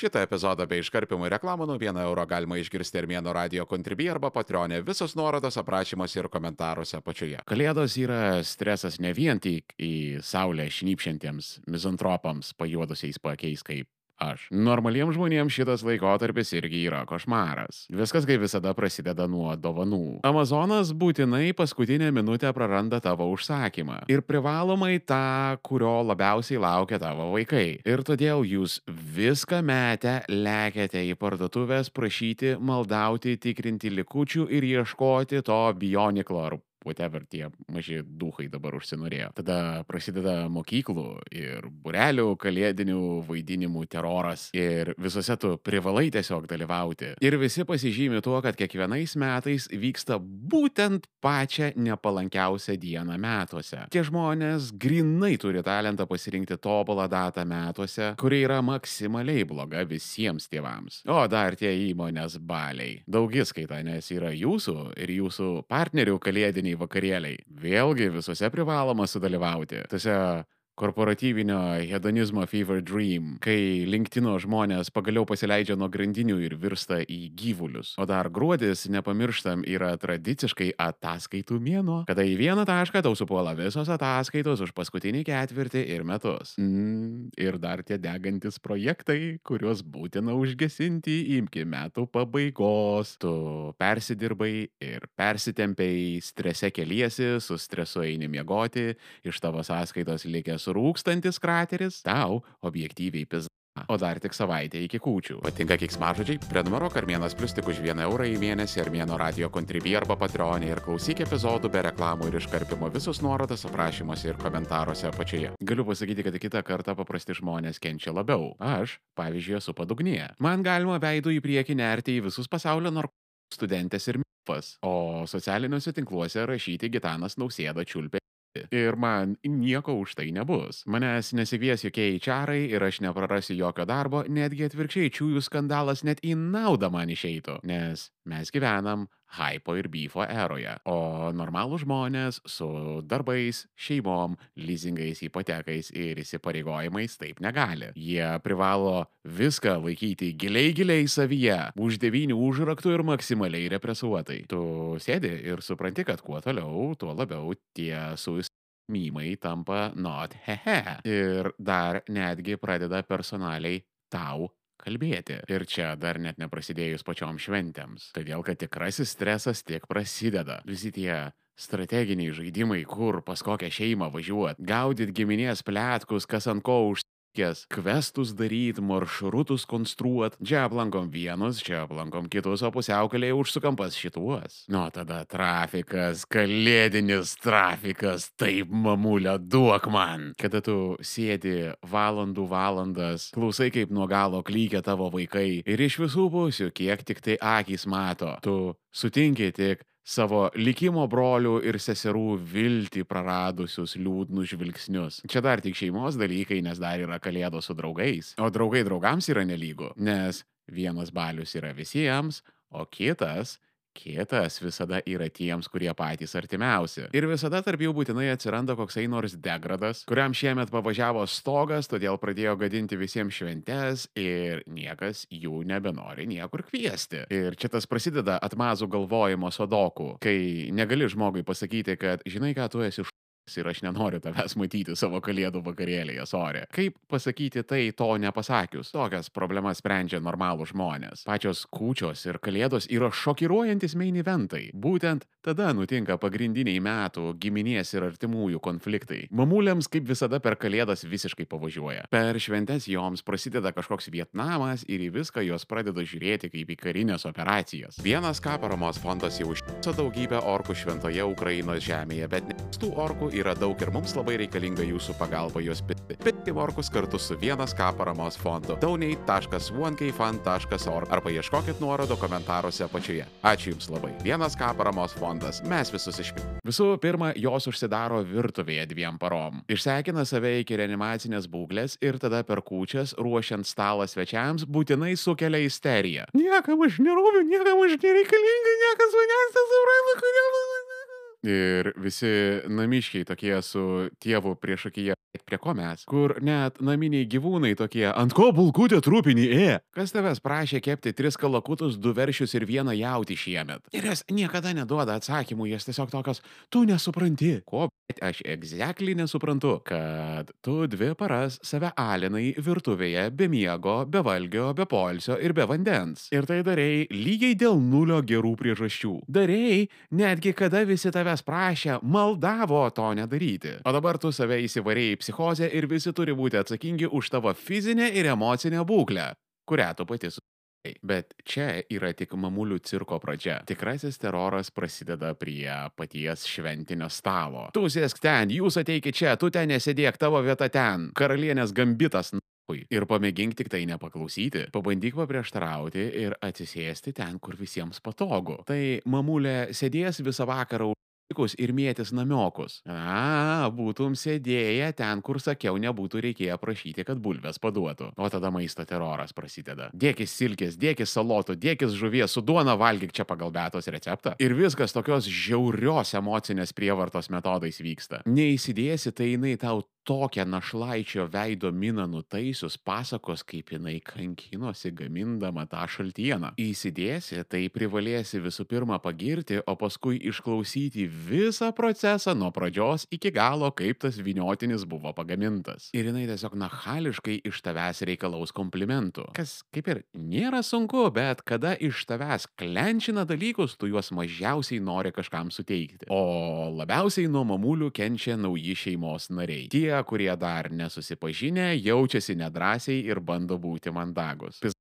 Šitą epizodą bei iškarpimų reklamų nuo 1 euro galima išgirsti Armėno radio kontribį arba patronė. Visos nuorodos aprašymuose ir komentaruose apačioje. Kalėdos yra stresas ne vien tik į saulę šnypšiantiems mizantropams pajuodusiais pakiais kaip aš. Normaliems žmonėms šitas laikotarpis irgi yra košmaras. Viskas kaip visada prasideda nuo dovanų. Amazonas būtinai paskutinę minutę praranda tavo užsakymą. Ir privalomai tą, kurio labiausiai laukia tavo vaikai. Ir todėl jūs viską metę lekiate į parduotuvės prašyti, maldauti, tikrinti likučių ir ieškoti to bioniklo ar whatever tie maži duhai dabar užsinorėjo. Tada prasideda mokyklų ir burelių kalėdinių vaidinimų teroras ir visose tu privalai tiesiog dalyvauti. Ir visi pasižymi tuo, kad kiekvienais metais vyksta būtent pačią nepalankiausią dieną metuose. Tie žmonės grinai turi talentą pasirinkti tobulą datą metuose, kuri yra maksimaliai bloga visiems tėvams. O dar tie įmonės baliai. Daugiskaita, nes yra jūsų ir jūsų partnerių kalėdiniai vakarėliai. Vėlgi visuose privaloma sudalyvauti. Tuose korporatyvinio hedonizmo fever dream, kai linktino žmonės pagaliau pasileidžia nuo grandinių ir virsta į gyvulius. O dar gruodis, nepamirštam, yra tradiciškai ataskaitų mėnuo, kada į vieną tašką tau supuola visos ataskaitos už paskutinį ketvirtį ir metus. Mm, ir dar tie degantis projektai, kuriuos būtina užgesinti iki metų pabaigos. Tu persidirbai ir persitempiai, strese keliesi, su stresu eini miegoti, iš tavo sąskaitos likęs rūkstantis krateris tau objektyviai pizda. O dar tik savaitė iki kūčių. Patinka kiksmažodžiai? Prenumeruok Armėnas Plus tik už 1 eurą į mėnesį Armėno radio kontribį arba patronį ir klausyk epizodų be reklamų ir iškarpimo visus nuorodas aprašymuose ir komentaruose apačioje. Galiu pasakyti, kad kitą kartą paprasti žmonės kenčia labiau. Aš, pavyzdžiui, esu padugnėje. Man galima veidų į priekį nerti į visus pasaulio narkotikų studentės ir milpas, o socialiniuose tinkluose rašyti Gitanas nausėda čiulpė. Ir man nieko už tai nebus. Manęs nesikvies jokie HR ir aš neprarasiu jokio darbo, netgi atvirkščiai čiųjų skandalas net į naudą man išeitų, nes mes gyvenam hypo ir beefo eroje, o normalų žmonės su darbais, šeimom, leasingais, hipotekais ir įsipareigojimais taip negali. Jie privalo viską laikyti giliai giliai savyje, už devynių užraktų ir maksimaliai represuotai. Tu sėdi ir supranti, kad kuo toliau, tuo labiau tie su mymai tampa not hehe. Ir dar netgi pradeda personaliai tau kalbėti. Ir čia dar net neprasidėjus pačiom šventėms. Todėl, kad tikrasis stresas tik prasideda. Visi tie strateginiai žaidimai, kur pas kokią šeimą važiuot, gaudyt giminės plėtkus, kas ant ko už Kės kvestus daryt, maršrutus konstruot, čia aplankom vienus, čia aplankom kitus, o pusiaukelėje užsukam pas šituos. Nu, tada trafikas, kalėdinis trafikas, taip mamulio, duok man. Kada tu sėdi valandų valandas, klausai kaip nuo galo klykia tavo vaikai ir iš visų pusių, kiek tik tai akis mato, tu sutinki tik savo likimo brolių ir seserų viltį praradusius liūdnus žvilgsnius. Čia dar tik šeimos dalykai, nes dar yra kalėdos su draugais. O draugai draugams yra nelygu, nes vienas balius yra visiems, o kitas Kitas visada yra tiems, kurie patys artimiausi. Ir visada tarp jų būtinai atsiranda koksai nors degradas, kuriam šiemet pavažiavo stogas, todėl pradėjo gadinti visiems šventes ir niekas jų nebenori niekur kviesti. Ir čia tas prasideda atmazų galvojimo sodokų, kai negali žmogui pasakyti, kad žinai, ką tu esi ir aš nenoriu tavęs matyti savo kalėdų vakarėlėje, sorė. Kaip pasakyti tai to nepasakius? Tokias problemas sprendžia normalų žmonės. Pačios kūčios ir kalėdos yra šokiruojantis main eventai. Būtent tada nutinka pagrindiniai metų giminės ir artimųjų konfliktai. Mamulėms kaip visada per kalėdas visiškai pavažiuoja. Per šventes joms prasideda kažkoks Vietnamas ir į viską jos pradeda žiūrėti kaip į karinės operacijas. Vienas ką paramos fondas jau užtiso daugybę orkų šventoje Ukrainos žemėje, bet tų orkų yra daug ir mums labai reikalinga jūsų pagalba juos piti. Piti orkus kartu su vienas ką paramos fondu. donate.onekfund.org arba ieškokit nuorodo komentaruose apačioje. Ačiū Jums labai. Vienas ką paramos fondas. Mes visus išpildome. Visų pirma, jos užsidaro virtuvėje dviem parom. Išsekina save iki reanimacinės būklės ir tada per kūčias, ruošiant stalą svečiams, būtinai sukelia isteriją. Niekam aš nerūpiu, niekam aš nereikalinga, niekas manęs nesupranta, kodėl. Ir visi namiškiai tokie su tėvu prieš akiją. Prie ko mes? Kur net naminiai gyvūnai tokie, ant ko bulkutė trupinį ė. Kas tavęs prašė kepti tris kalakutus, du veršius ir vieną jauti šiemet? Ir jas niekada neduoda atsakymų, jas tiesiog tokios, tu nesupranti. Ko, bet aš egzekliai nesuprantu, kad tu dvi paras save alinai virtuvėje be miego, be valgio, be polsio ir be vandens. Ir tai darėjai lygiai dėl nulio gerų priežasčių. Darėjai, netgi kada visi tavęs prašė, maldavo to nedaryti. O dabar tu save įsivarėjai į psichozę ir visi turi būti atsakingi už tavo fizinę ir emocinę būklę, kurią tu pati su. Bet čia yra tik mamulių cirko pradžia. Tikrasis teroras prasideda prie paties šventinio stalo. Tu sėsk ten, jūs ateikit čia, tu ten nesėdėk, tavo vieta ten. Karalienės gambitas. n***ui. Ir pamėgink tik tai nepaklausyti. Pabandyk paprieštarauti ir atsisėsti ten, kur visiems patogu. Tai mamulė sėdės visą vakarą ir mėtis namiokus. A, būtum sėdėję ten, kur sakiau, nebūtų reikėję prašyti, kad bulves paduotų. O tada maisto teroras prasideda. Dėkis silkės, dėkis salotų, dėkis žuvies, su duona valgyk čia pagal betos receptą. Ir viskas tokios žiaurios emocinės prievartos metodais vyksta. Neįsidėsi, tai jinai tau tokią našlaičio veido miną nutaisius pasakos, kaip jinai kankinosi gamindama tą šaltieną. Įsidėsi, tai privalėsi visų pirma pagirti, o paskui išklausyti visą procesą nuo pradžios iki galo, kaip tas viniotinis buvo pagamintas. Ir jinai tiesiog nachališkai iš tavęs reikalaus komplimentų. Kas kaip ir nėra sunku, bet kada iš tavęs klenčina dalykus, tu juos mažiausiai nori kažkam suteikti. O labiausiai nuo mamulių kenčia nauji šeimos nariai. Tie, kurie dar nesusipažinę, jaučiasi nedrasiai ir bando būti mandagus. Pis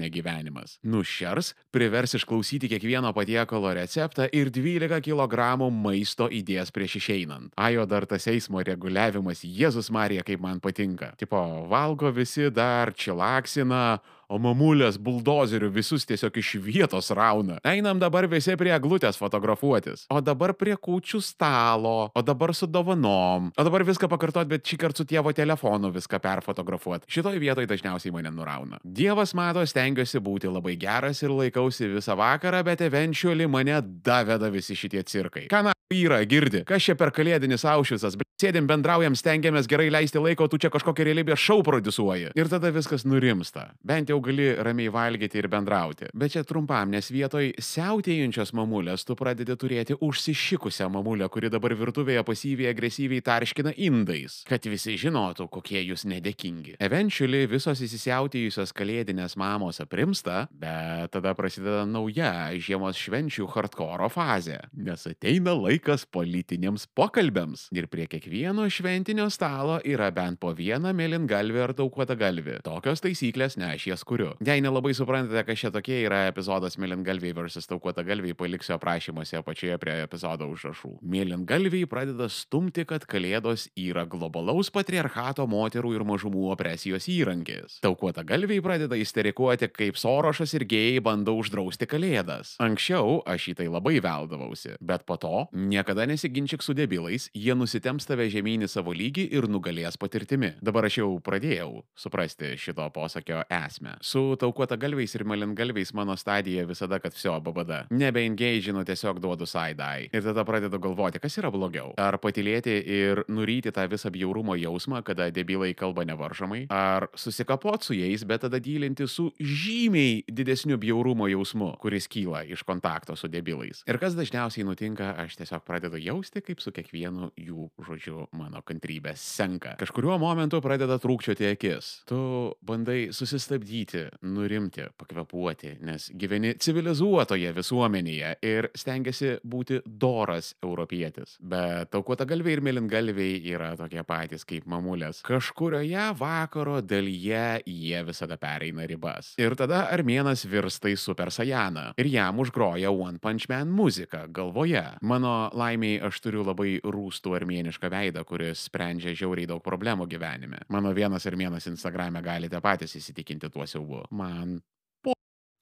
negyvenimas. Nušers, privers išklausyti kiekvieno patiekalo receptą ir 12 kg maisto įdės prieš išeinant. Ajo dar tas eismo reguliavimas, Jėzus Marija, kaip man patinka. Tipo, valgo visi dar čilaksina, o mamulės buldozerių visus tiesiog iš vietos rauna. Einam dabar visi prie glutės fotografuotis. O dabar prie kūčių stalo, o dabar su dovanom. O dabar viską pakartot, bet šį kartą su tėvo telefonu viską perfotografuoti. Šitoj vietoj dažniausiai mane nurauna. Dievas mato, stengiuosi būti labai geras ir laikausi visą vakarą, bet eventually mane daveda visi šitie cirkai. Ką na yra, girdi? Kas čia per kalėdinis aušvisas? Sėdim, bendraujam, stengiamės gerai leisti laiko, tu čia kažkokią realybės šau produsuoji. Ir tada viskas nurimsta. Bent jau gali ramiai valgyti ir bendrauti. Bet čia trumpam, nes vietoj siautėjančios mamulės tu pradedi turėti užsišikusią mamulę, kuri dabar virtuvėje pasyviai agresyviai tarškina indais, kad visi žinotų, kokie jūs nedėkingi. Eventually visos įsisiautėjusios kalėdinės mamos aprimsta, bet tada prasideda nauja žiemos švenčių hardcore fazė, nes ateina laikas politiniams pokalbiams ir prie kiekvieno šventinio stalo yra bent po vieną mėlyngalvį ar daugvatagalvį. Tokios taisyklės ne aš jas kuriu. Jei nelabai suprantate, kas čia tokie yra epizodas mėlyngalviai versus daugvatagalviai, paliksiu aprašymuose apačioje prie epizodo užrašų. Mėlyngalviai pradeda stumti, kad kalėdos yra globalaus patriarchato moterų ir mažumų opresijos įrankis. Daugvatagalviai pradeda isterikuoti, kaip Sorošas ir gėjai bando uždrausti kalėdas. Anksčiau aš į tai labai veldavausi, bet po to niekada nesiginčyk su debilais, jie nusitemps tave žemyn į savo lygį ir nugalės patirtimi. Dabar aš jau pradėjau suprasti šito posakio esmę. Su taukuota galviais ir malingalviais mano stadija visada, kad viso babada. Nebeengaginu, tiesiog duodu side-eye. Ir tada pradedu galvoti, kas yra blogiau. Ar patilėti ir nuryti tą visą bjaurumo jausmą, kada debilai kalba nevaržomai, ar susikapot su jais, bet tada dylinti su žymiai didesniu bjaurumo jausmu, kuris kyla iš kontakto su debilais. Ir kas dažniausiai nutinka, aš tiesiog pradedu jausti, kaip su kiekvienu jų žodžiu mano kantrybė senka. Kažkuriuo momentu pradeda trūkčioti akis. Tu bandai susistabdyti, nurimti, pakvepuoti, nes gyveni civilizuotoje visuomenėje ir stengiasi būti doras europietis. Bet taukuota galviai ir mėlyngalviai yra tokie patys kaip mamulės. Kažkurioje vakaro dalyje jie visada pereina ribas. Ir tada armėnas virsta į super sajaną. Ir jam užgroja One Punch Man muzika galvoje. Mano laimiai aš turiu labai rūstų armėnišką veidą, kuris sprendžia žiauriai daug problemų gyvenime. Mano vienas armėnas Instagrame galite patys įsitikinti tuo siaubu. Man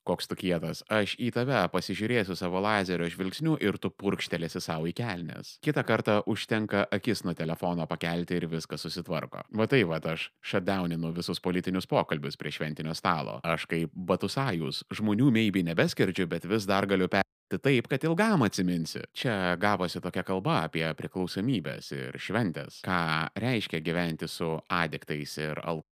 koks tu kietas, aš į tave pasižiūrėsiu savo lazerio žvilgsniu ir tu purkštelėsi savo į kelnes. Kita kartą užtenka akis nuo telefono pakelti ir viskas susitvarko. Va tai va aš šadauninu visus politinius pokalbius prie šventinio stalo. Aš kaip batusajus, žmonių maybe nebeskerdžiu, bet vis dar galiu per pasielgti taip, kad ilgam atsiminsi. Čia gavosi tokia kalba apie priklausomybės ir šventės, ką reiškia gyventi su adiktais ir alkoholikais,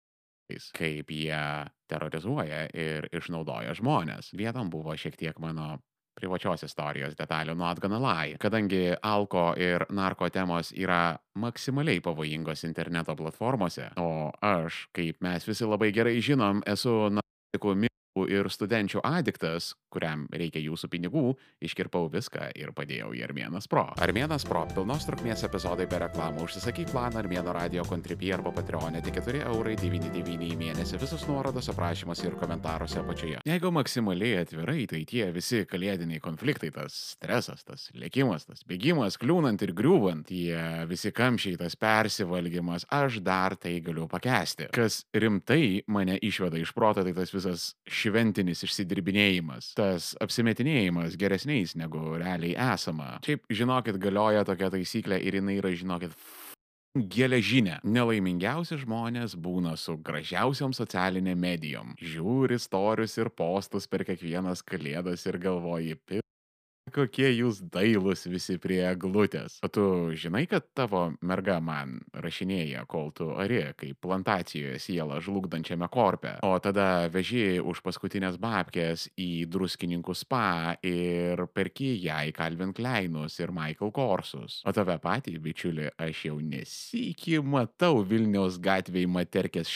kaip jie terrorizuoja ir išnaudoja žmonės. Vietom buvo šiek tiek mano privačios istorijos detalių not gonna lie. Kadangi alko ir narko temos yra maksimaliai pavojingos interneto platformose, o aš, kaip mes visi labai gerai žinom, esu narkotikų ir studenčių adiktas, kuriam reikia jūsų pinigų, iškirpau viską ir padėjau į Armėnas Pro. Armėnas Pro - pilnos trukmės epizodai be reklamų. Užsisakyk planą Armėno radio kontribį arba Patreonė tik 4,99€ į mėnesį. Visus nuorodos aprašymuose ir komentaruose apačioje. Jeigu maksimaliai atvirai, tai tie visi kalėdiniai konfliktai, tas stresas, tas lėkimas, tas bėgimas, kliūnant ir griūvant, tie visi kamščiai, tas persivalgymas, aš dar tai galiu pakęsti. Kas rimtai mane išveda iš proto, tai tas visas šventinis išsidirbinėjimas, tas apsimetinėjimas geresniais negu realiai esama. Šiaip, žinokit, galioja tokia taisyklė ir jinai yra, žinokit, geležinė. Nelaimingiausi žmonės būna su gražiausiom socialinėm medijom. Žiūri storius ir postus per kiekvienas kalėdas ir galvoji, pi kokie jūs dailūs visi prie glutės. O tu žinai, kad tavo merga man rašinėja, kol tu ari, kaip plantacijoje siela žlugdančiame korpe. O tada veži už paskutinės babkės į druskininkų spa ir perki jai Calvin Kleinus ir Michael Korsus. O tave patį, bičiuli, aš jau nesikį matau Vilniaus gatvėje materkės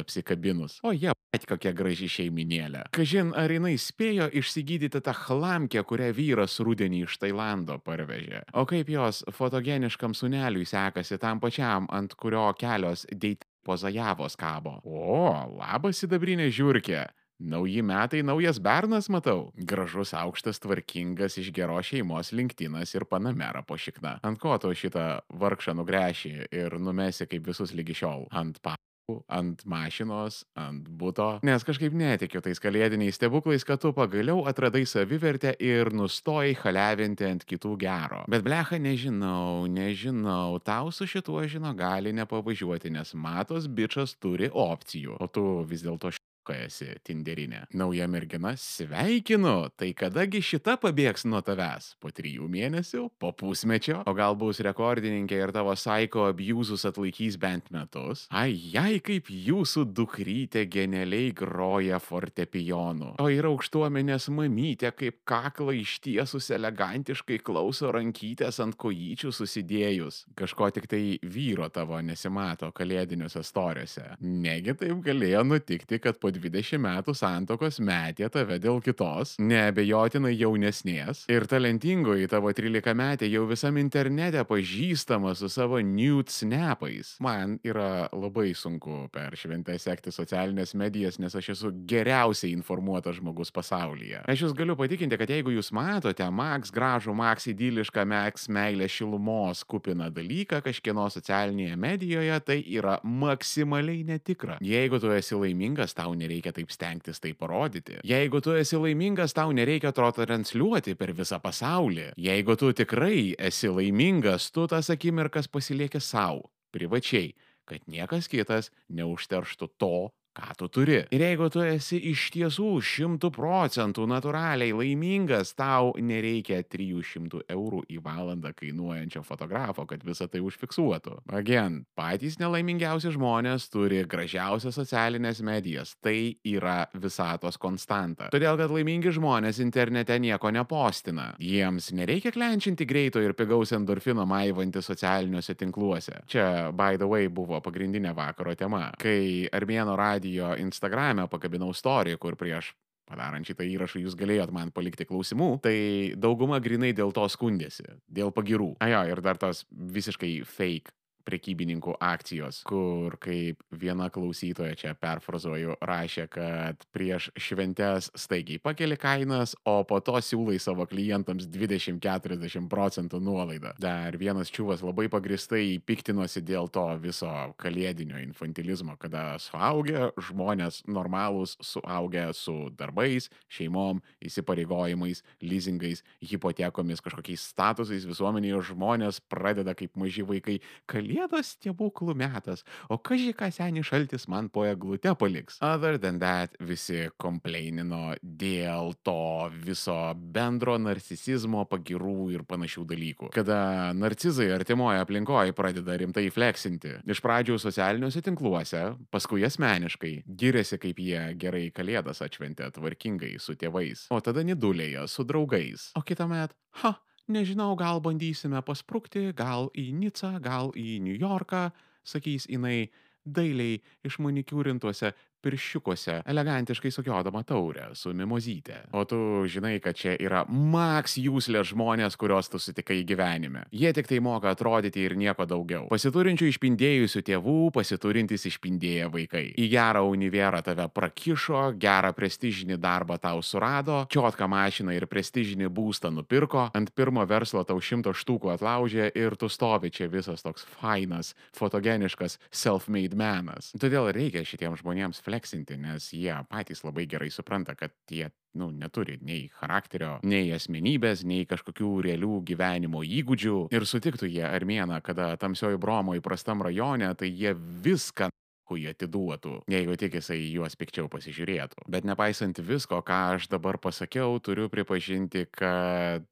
apsikabinus. O jie, pat kokia graži šeiminėlė. Kažin, ar jinai spėjo išsigydyti tą chlamkę, kurią vyras rudenį iš Tailando parvežė. O kaip jos fotogeniškam suneliui sekasi tam pačiam, ant kurio kelios deit pozajavos kabo. O, labas sidabrinė žiūrkė. Nauji metai, naujas bernas matau. Gražus, aukštas, tvarkingas, iš geros šeimos linktinas ir panamera po šikna. Ant ko tu šitą vargšą nugręši ir numesi kaip visus lygi šiol? Ant pa ant mašinos, ant būto, nes kažkaip netikiu tais kalėdiniais stebuklais, kad tu pagaliau atradai savivertę ir nustojai halevinti ant kitų gero. Bet blecha, nežinau, nežinau, tau su šituo žino gali nepavažiuoti, nes matos bičias turi opcijų, o tu vis dėlto esi tinderinė. Nauja mergina, sveikinu, tai kadagi šita pabėgs nuo tavęs? Po trijų mėnesių, po pusmečio, o gal bus rekordininkė ir tavo saiko abjūzus atlaikys bent metus? Ai, jai kaip jūsų dukrytė genialiai groja fortepijonu. O ir aukštuomenės mamytė kaip kaklą ištiesus elegantiškai klauso rankytės ant kojyčių susidėjus. Kažko tik tai vyro tavo nesimato kalėdiniuose storiuose. Negi taip galėjo nutikti, kad po 20 metų santokos metė tave dėl kitos, neabejotinai jaunesnės, ir talentingoji tavo 13 metė jau visam internete pažįstama su savo nude snapais. Man yra labai sunku per šventę sekti socialinės medijas, nes aš esu geriausiai informuotas žmogus pasaulyje. Aš jūs galiu patikinti, kad jeigu jūs matote Max gražų, Max idilišką, Max meilę šilumos kupiną dalyką kažkieno socialinėje medijoje, tai yra maksimaliai netikra. Jeigu tu esi laimingas, tau nereikia taip stengtis tai parodyti. Jeigu tu esi laimingas, tau nereikia to transliuoti per visą pasaulį. Jeigu tu tikrai esi laimingas, tu tas akimirkas pasilieki savo, privačiai, kad niekas kitas neužterštų to, ką tu turi. Ir jeigu tu esi iš tiesų šimtų procentų natūraliai laimingas, tau nereikia 300 eurų į valandą kainuojančio fotografo, kad visą tai užfiksuotų. Again, patys nelaimingiausi žmonės turi gražiausias socialinės medijas. Tai yra visatos konstanta. Todėl, kad laimingi žmonės internete nieko nepostina. Jiems nereikia klenčinti greito ir pigaus endorfino maivanti socialiniuose tinkluose. Čia, by the way, buvo pagrindinė vakaro tema. Kai Armėno radijo Instagram'e pakabinau istoriją, kur prieš padarant šitą įrašą jūs galėjot man palikti klausimų, tai dauguma grinai dėl to skundėsi, dėl pagirų. Ajo, ir dar tos visiškai fake prekybininkų akcijos, kur kaip viena klausytoja čia perfrazuoju rašė, kad prieš šventes staigiai pakeli kainas, o po to siūlai savo klientams 20-40 procentų nuolaidą. Dar vienas čiūvas labai pagristai piktinosi dėl to viso kalėdinio infantilizmo, kada suaugę žmonės normalūs, suaugę su darbais, šeimom, įsipareigojimais, leasingais, hipotekomis, kažkokiais statusais visuomenėje žmonės pradeda kaip maži vaikai kalėdinį kalėdos stebuklų metas, o kaži ką senis šaltis man po eglute paliks. Other than that, visi komplainino dėl to viso bendro narcisizmo, pagirų ir panašių dalykų. Kada narcizai artimoje aplinkoje pradeda rimtai fleksinti, iš pradžių socialiniuose tinkluose, paskui asmeniškai, giriasi, kaip jie gerai kalėdas atšventė tvarkingai su tėvais, o tada nidulėje su draugais. O kitą metą, ha, nežinau, gal bandysime pasprūkti, gal į Nicą, gal į New Yorką, sakys jinai dailiai išmanikiūrintuose pirščiukuose, elegantiškai sukiodama taurę su mimozytė. O tu žinai, kad čia yra maks jūslė žmonės, kuriuos tu sutikai gyvenime. Jie tik tai moka atrodyti ir nieko daugiau. Pasiturinčių išpindėjusių tėvų, pasiturintys išpindėję vaikai. Į gerą univerą tave prakišo, gerą prestižinį darbą tau surado, čiotką mašiną ir prestižinį būstą nupirko, ant pirmo verslo tau šimto štukų atlaužė ir tu stovi čia visas toks fainas, fotogeniškas self-made menas. Todėl reikia šitiems žmonėms fleksinti, nes jie patys labai gerai supranta, kad jie nu, neturi nei charakterio, nei asmenybės, nei kažkokių realių gyvenimo įgūdžių. Ir sutiktų jie armėną, kada tamsioji bromo įprastam rajone, tai jie viską jį atiduotų, jeigu tik jisai juos pikčiau pasižiūrėtų. Bet nepaisant visko, ką aš dabar pasakiau, turiu pripažinti, kad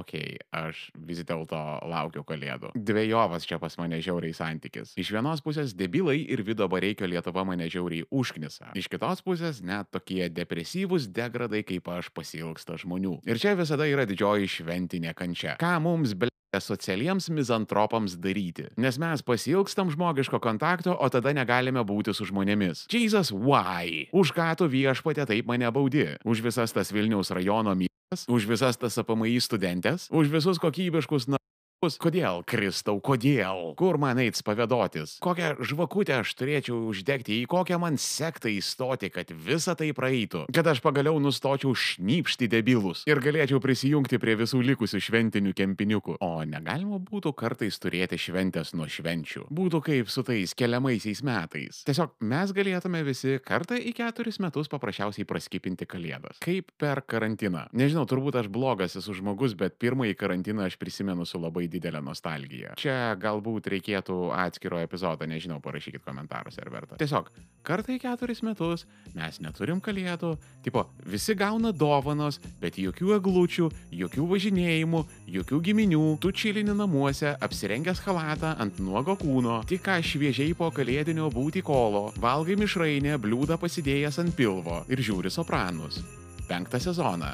okei, aš vis dėlto laukiu kalėdų. Dviejovas čia pas mane žiauriai santykis. Iš vienos pusės debilai ir vido bareikio Lietuva mane žiauriai užknisa. Iš kitos pusės net tokie depresyvūs degradai kaip aš pasilgsta žmonių. Ir čia visada yra didžioji šventinė kančia. Ką mums ble socialiems mizantropams daryti. Nes mes pasilgstam žmogiško kontakto, o tada negalime būti su žmonėmis. Jesus, why? Už ką tu viešpatė taip mane baudi? Už visas tas Vilniaus rajono miegas, už visas tas APMI studentės, už visus kokybiškus na Kodėl, Kristau, kodėl? Kur man eits pavėdotis? Kokią žvakutę aš turėčiau uždegti, į kokią man sektą įstoti, kad visa tai praeitų? Kad aš pagaliau nustočiau šnypšti debilus ir galėčiau prisijungti prie visų likusių šventinių kempiniukų. O negalima būtų kartais turėti šventės nuo švenčių. Būtų kaip su tais keliamaisiais metais. Tiesiog mes galėtume visi kartą į keturis metus paprasčiausiai praskipinti kalėdas. Kaip per karantiną. Nežinau, turbūt aš blogas esu žmogus, bet pirmąjį karantiną aš prisimenu su labai didelę nostalgiją. Čia galbūt reikėtų atskiro epizodo, nežinau, parašykit komentaruose ar verta. Tiesiog, kartą į keturis metus mes neturim kalėdų, tipo, visi gauna dovanos, bet jokių eglučių, jokių važinėjimų, jokių giminių, tu čilini namuose, apsirengęs halatą ant nuogo kūno, tik ką šviežiai po kalėdinio būti kolo, valgai mišrainę, bliūdą pasidėjęs ant pilvo ir žiūri sopranus. Penktą sezoną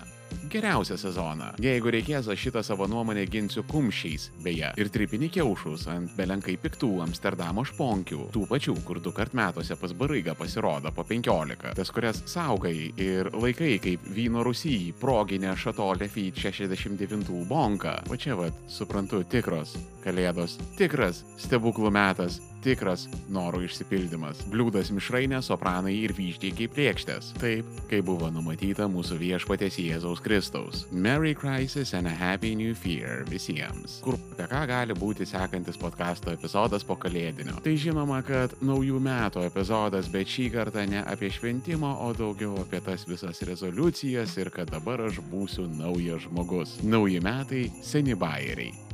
geriausią sezoną. Jeigu reikės, aš šitą savo nuomonę ginsiu kumščiais, beje, ir tripini kiaušus ant belenkai piktų Amsterdamo šponkių, tų pačių, kur du kart metuose pas baraiga pasirodo po 15, tas kurias saugai ir laikai kaip vyno rusijai, proginė šatolė Fit 69 bonka. O čia vad, suprantu, tikros kalėdos, tikras stebuklų metas, tikras norų išsipildymas. Bliūdas mišrainė, sopranai ir kaip priekštės. Taip, kaip buvo numatyta mūsų viešpatės Jėzaus Kristaus. Merry Crisis and a Happy New Year visiems. Kur apie ką gali būti sekantis podkasto epizodas po kalėdinio. Tai žinoma, kad naujų metų epizodas, bet šį kartą ne apie šventimą, o daugiau apie tas visas rezoliucijas ir kad dabar aš būsiu naujas žmogus. Nauji metai, seni bairiai.